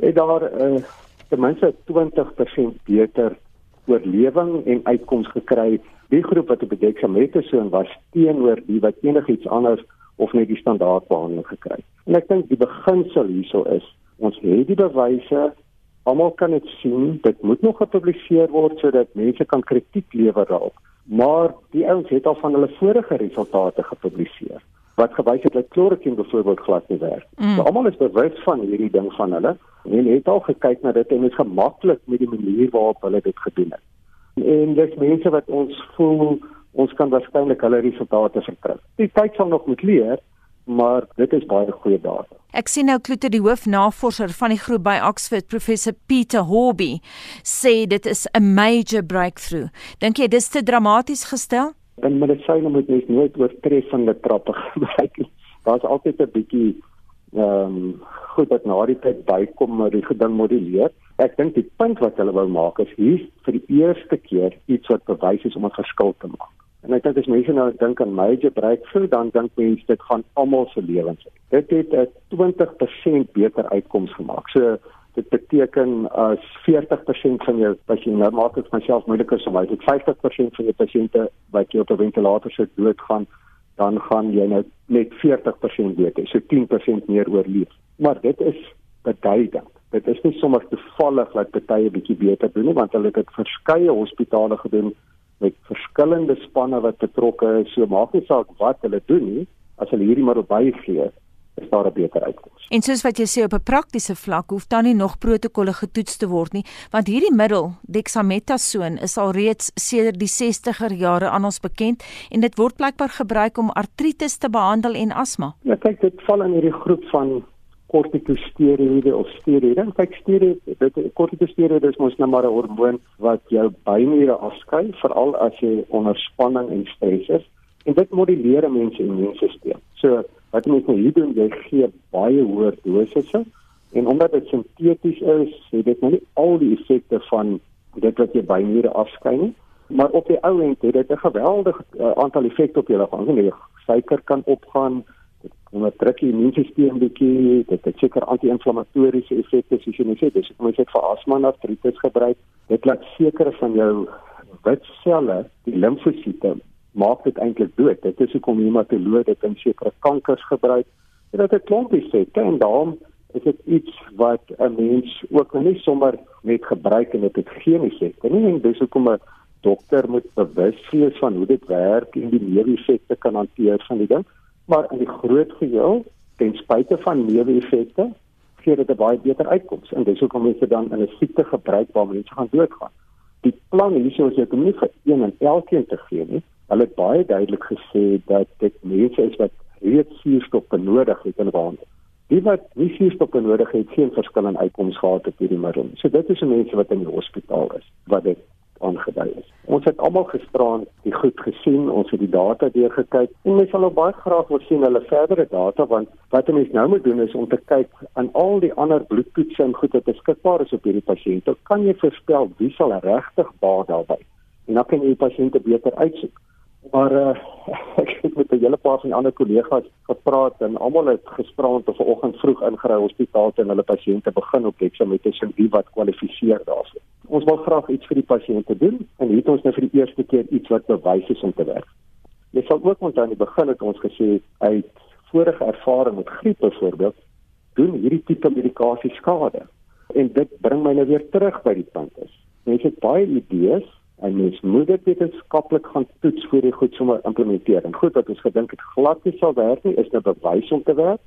het daar 'n uh, ten minste 20% beter oorlewing en uitkoms gekry. Die groep wat op dexamethasone was teenoor die wat enigiets anders of net die standaard behandeling gekry het. En ek dink die beginsel hierso is Ons het die bewyse, almal kan dit sien. Dit moet nog gepubliseer word sodat mense kan kritiek lewer daarop. Maar die ouens het al van hulle vorige resultate gepubliseer wat gewys het dat klorokin byvoorbeeld glad nie werk. Mm. So almal is bewus van hierdie ding van hulle en het al gekyk na dit en is gemaklik met die manier waarop hulle dit gedoen het. En dis mense wat ons voel ons kan waarskynlik hulle resultate verkry. Die tyd sal nog moet leer, maar dit is baie goeie data. Ek sien nou Kloete die hoofnavorser van die groep by Oxford, professor Peter Horby, sê dit is 'n major breakthrough. Dink jy dis te dramaties gestel? In medisyne moet jy nooit oortreffende trappe gebruik nie. Daar's altyd 'n bietjie ehm um, goed dat na die tyd bykom maar die geding moduleer. Ek dink die punt wat hulle wou maak is hier vir die eerste keer iets wat bewys is om 'n verskil te maak. En ek dink as mense nou dink aan major breakthrough, dan dink mense dit gaan almal se lewens. Dit het 'n 20% beter uitkoms gemaak. So dit beteken as 40% van jou pasiënte nou maak dit myself moeiliker om uit 50% van jou pasiënte wat jy op 'n ventilator sit doodgaan, dan gaan jy nou net 40% beter, so 10% meer oorleef. Maar dit is beduidend. Dit is nie sommer toevallig dat baie bietjie beter doen nie, want hulle het dit verskeie hospitale gedoen met verskillende spanne wat betrokke is. So maak nie saak wat hulle doen nie, as hulle hierdie middel bygee, is daar 'n beter uitkoms. En soos wat jy sê op 'n praktiese vlak, hoef dan nie nog protokolle getoets te word nie, want hierdie middel, dexamethasone, is al reeds sedert die 60er jare aan ons bekend en dit word blykbaar gebruik om artritis te behandel en asma. Ja, kyk, dit val in hierdie groep van kortikosteroïde of steroïde. Kyk, steroïde, dit kortikosteroïde is mos nou maar 'n hormoon wat jou bymure afskei, veral as jy onder spanning en stres is. En dit moduleer 'n mens se immuunstelsel. So, wat mense nou hier doen, jy gee baie hoër dosisse en omdat dit sinteties is, het dit nou nie al die effekte van dit wat jy bymure afskei nie. Maar op die ou end het dit 'n geweldige uh, aantal effekte op jou liggaam. Die suiker kan opgaan, onderdruk die immuunstelsel bietjie, dit het seker anti-inflammatoriese effekte soos jy net sê, dis kom jy sê vir asma en artritis gebruik. Dit laat sekere van jou wit selle, die limfosiete, maak dit eintlik dood. Dit is hoekom hematoloog dit in sekere kankers gebruik. Dit het 'n klomp effekte en daarom is dit iets wat 'n mens ook nie sommer net gebruik en dit het geen effekte nie. En dis hoekom 'n dokter moet bewus wees van hoe dit werk en die neeweffekte kan hanteer van die ding. Maar in die groot geheel, ten spyte van neeweffekte, gee dit 'n baie beter uitkoms. En dis hoekom mense dan in 'n siekte gebruik waar mense gaan doodgaan. Die plan hierso is om nie vir een en elkeen te gee nie. Hulle het baie duidelik gesê dat dit mense is wat reeds suurstof benodig het in wand. Die wat nie suurstof benodig het, geen verskil in uitkoms gehad op hierdie middel. So dit is mense wat in die hospitaal is wat dit aangedui is. Ons het almal gisteraan die goed gesien, ons het die data deurgekyk en mens sal ook baie graag wil sien hulle verdere data want wat mense nou moet doen is om te kyk aan al die ander bloedtoetse en goed wat beskikbaar is op hierdie pasiënte. Kan jy voorspel wie sal regtig baat daarbey? En dan kan jy die pasiënte beter uitsoek. Maar uh, ek het met 'n hele paar van die ander kollegas gepraat en almal het gespraak of vanoggend vroeg ingery hospitaal en hulle pasiënte begin op dexamethasone wie wat kwalifiseer daarvoor. Ons wil graag iets vir die pasiënte doen en het ons nou vir die eerste keer iets wat bewys is om te werk. Jy sal ook onthou aan die begin het ons gesê uit vorige ervaring met griep byvoorbeeld doen hierdie tipe medikasie skade. En dit bring my nou weer terug by die punt is. Mense het baie idees en mens moet dit wetenskaplik gaan toets voor jy goed sommer implementeer. En goed wat ons gedink het glad nie sal werk nie, is 'n bewys om te werk.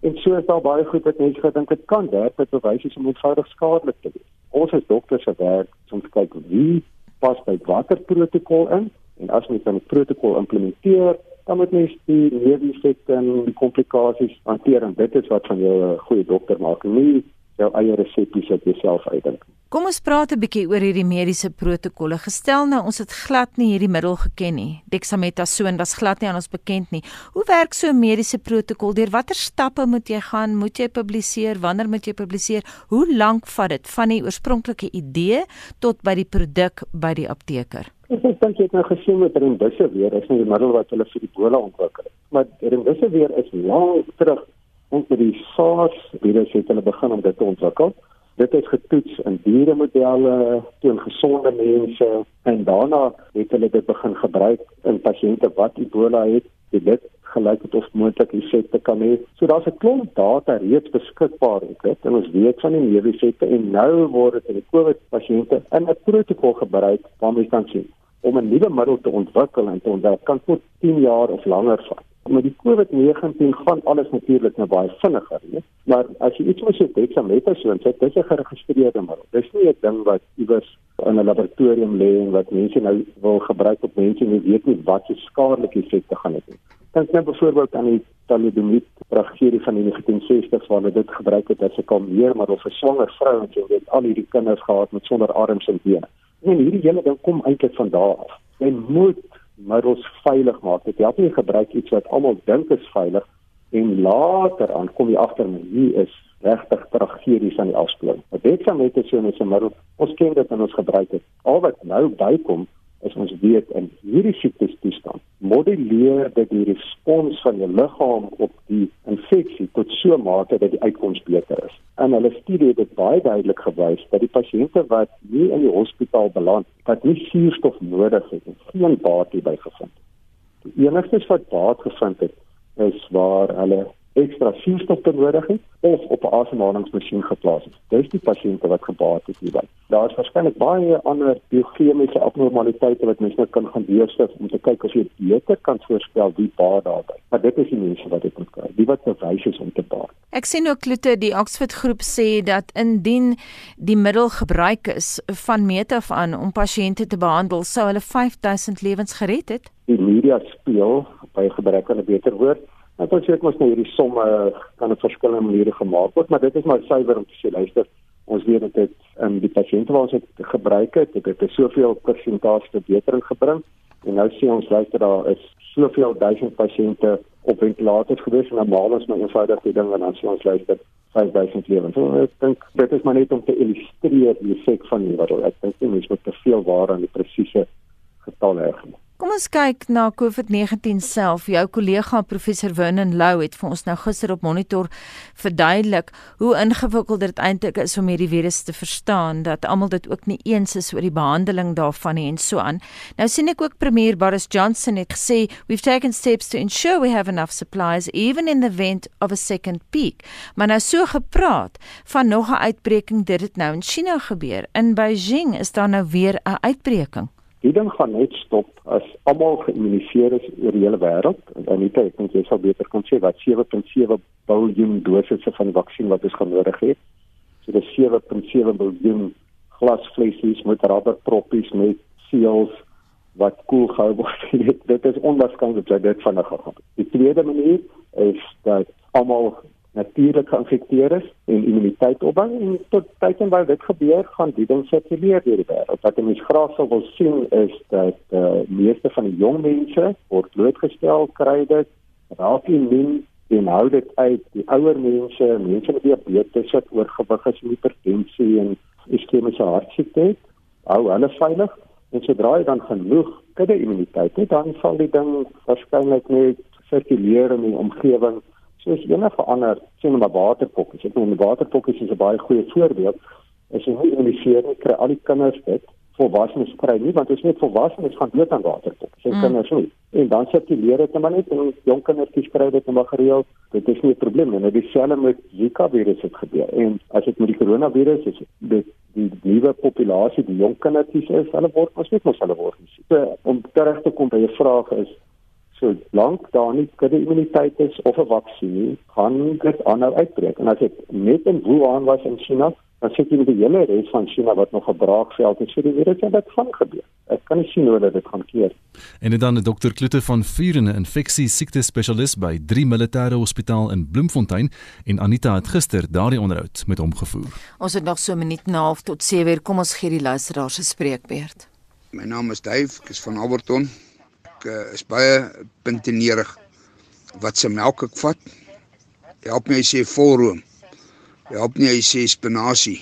En so is daar baie goed wat mense gedink het kan werk, wat bewys is om eenvoudig skadelik te wees. Ons as dokters se werk om te kyk wie pas by watter protokol in en as mens dan 'n protokol implementeer, dan moet mens die neeweffekte en die komplikasies hanteer en dit is wat van jou 'n goeie dokter maak, nie jou eie resepte wat jy self uitdink. Kom ons praat 'n bietjie oor hierdie mediese protokolle. Gestel nou ons het glad nie hierdie middel geken nie. Dexamethasone was glad nie aan ons bekend nie. Hoe werk so 'n mediese protokol? Deur watter stappe moet jy gaan? Moet jy publiseer? Wanneer moet jy publiseer? Hoe lank vat dit van die oorspronklike idee tot by die produk by die apteker? Ek dink jy het nou gesien met Remdesivir, is nie die middel wat hulle vir Ebola ontwikkel het. Maar Remdesivir is lank terug ons met die SARS virus het hulle begin om dit te ontwikkel. Dit is getoets in dieremodelle teen gesonde mense en daarna het hulle dit begin gebruik in pasiënte wat Ebola het. Dit gelyk het of moontlik effekte kan hê. So daar's 'n klomp data reeds beskikbaar op dit en ons weet van die neeweffekte en nou word dit in die COVID pasiënte in 'n protokol gebruik waarmee kan sien om 'n nuwe middel te ontwikkel en te ontwikkel kan tot 10 jaar of langer vat met die COVID-19 gaan alles natuurlik nou baie vinniger, né? Maar as jy iets soos dexamethasone sê, dit is 'n geregistreerde middel. Dis nie 'n ding wat iewers in 'n laboratorium lê en wat mense nou wil gebruik op mense en weet nie wat se skadelike effekte gaan hê nie. Dink net byvoorbeeld aan die thalidomide tragedie van die 1960s waar hulle dit gebruik het as 'n kalmeer maar of vir swanger vrouens en weet al hierdie kinders gehad met sonder arms en bene. En hierdie hele ding kom eintlik van daar af. Jy moet middels veilig maak. Dit help nie gebruik iets wat almal dink is veilig en later aan kom jy agter hier is regtig tragedies aan die afspring. Dit sal net so 'n middel ons ken dit en ons gebruik dit. Al wat nou bykom is ons weet in hierdie siektes toestand moduleer dit die respons van jou liggaam op die infeksie tot so 'n mate dat die uitkoms beter is. En hulle studie het dit baie duidelik gewys dat die pasiënte wat nie in die hospitaal beland wat nie suurstof nodig het en geen baat hierby gevind het. Die enigste wat baat gevind het is waar hulle ekstra suurstof benodig het of op 'n asemhalingsmasjien geplaas is. Dis die pasiënte wat gebaat het hierby. Daar is waarskynlik baie ander biochemiese abnormaliteite wat mens nou kan gaan deursoek om te kyk of jy beter kan voorspel wie baat daarby. Maar dit is die mense wat dit moet kry. Die wat bewys is om te baat. Ek sien ook Kloete die Oxford groep sê dat indien die middel gebruik is van meet af aan om pasiënte te behandel, sou hulle 5000 lewens gered het. Die media speel by gebrek aan 'n beter woord Wil sê moet nou hierdie somme kan op verskillende maniere gemaak word, maar dit is maar suiwer om te sê luister, ons weet dat dit in die pasiënte waar ons dit gebruik het, dit het soveel persentasie verbetering gebring en nou sê ons luister daar is soveel duisend pasiënte op ventilators gewees en normaal is maar eenvoudig die ding en dan sê ons luister 5000 lewens. So ek dink dit is maar net om te illustreer die effek van die wat ek dink nie mens moet te veel waar aan die presiese getal erg nie. Kom ons kyk na COVID-19 self. Jou kollega professor Vernon Lou het vir ons nou gister op monitor verduidelik hoe ingewikkeld dit eintlik is om hierdie virus te verstaan, dat almal dit ook nie eens is oor die behandeling daarvan nie en so aan. Nou sien ek ook premier Boris Johnson het gesê, "We've taken steps to ensure we have enough supplies even in the event of a second peak." Maar nou so gepraat van nog 'n uitbreking dit het nou in China gebeur. In Beijing is daar nou weer 'n uitbreking. Die ding gaan net stop as almal geïmmuniseer is oor die hele wêreld. En dit ek dink jy sal beter kon sê wat 7.7 miljard dosisse van vaksin wat ons gaan nodig hê. So dis 7.7 miljard glasflesies met rubberproppies met seals wat koel gehou word. dit is onwaarskynlik dat dit vinnig gaan. Die tweede manier is dat almal natuurlik geïnfekteer is en immuniteit opbou en tot tyd en wyl dit gebeur gaan die ding sirkuleer deur die wêreld. Wat ons graag sou wil sien is dat eh uh, meeste van die jong mense word blootgestel kry dit raak immuun en hou dit uit die ouer mense, mense met diabetes, wat oorgewig is, hipertensie en iskemiese hartsiekte, hou hulle veilig en sodra jy dan genoeg kudde immuniteit het, dan sal die ding waarskynlik net sirkuleer in die omgewing soos enige ander sien maar waterpok. Ek sê 'n waterpok is 'n baie goeie voorbeeld. As jy nie immuniseer nie, kry al die kinders dit. Volwassenes kry nie want is net volwassenes gaan dood aan waterpok. Sê mm. kinders nie. En dan sirkuleer dit maar net en jong kinders kry dit maar gereeld. Dit is nie 'n probleem nie. Nou dieselfde met Zika virus het gebeur. En as dit met die coronavirus is, dit die nuwe populasie, die jong kindertjies is, hulle word mos net mos hulle word. So om terug te kom by jou vraag is So lank daar nie kudde immuniteit is of 'n vaksin, gaan dit aanhou uitbreek. En as dit net in Wuhan was in China, dan sit jy met die hele res van China wat nog 'n braakveld is vir die virus en dit gaan gebeur. Ek kan nie sien hoe dit gaan keer. En dan Dr. Kloete van Vuren, 'n infeksie siekte spesialis by 3 Militêre Hospitaal in Bloemfontein en Anita het gister daardie onderhoud met hom gevoer. Ons het nog so 'n minuut en 'n half tot 7:00. Kom ons gee die luisteraars se spreekbeurt. My naam is Dave, ek is van Alberton uh, is baie puntenerig. Wat se melk ek vat? Help my sê volroom. Help nie hy sê spinasie.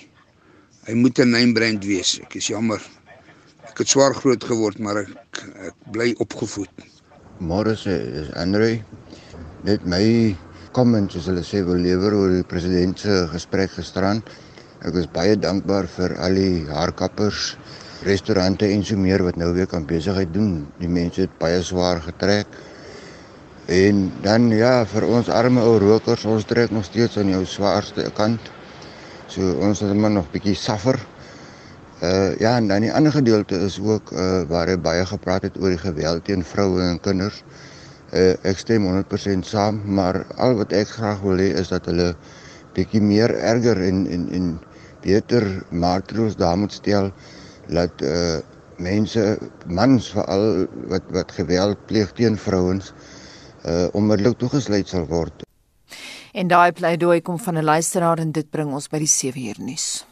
Hy moet 'n namebrand wees. Ek is jammer. Ek het swaar groot geword, maar ek ek bly opgevoed. Môre is Andre net my comments as hulle sê wil lewer oor die president se gesprek gisterand. Ek is baie dankbaar vir al die haarkappers restaurante en so meer wat nou weer kan besigheid doen. Die mense het baie swaar getrek. En dan ja, vir ons arme ou rokers, ons trek nog steeds aan jou swaarste kant. So ons is maar nog bietjie suffer. Uh ja, en dan die ander gedeelte is ook uh waar hy baie gepraat het oor die geweld teen vroue en kinders. Uh ek stem 100% saam, maar al wat ek graag wil hê is dat hulle bietjie meer erger en en en beter maatreëls daar moet stel dat uh mense mans veral wat wat geweld pleeg teen vrouens uh onmiddellik toegesluit sal word. En daai pleidooi kom van 'n luisteraar en dit bring ons by die 7 uur nuus.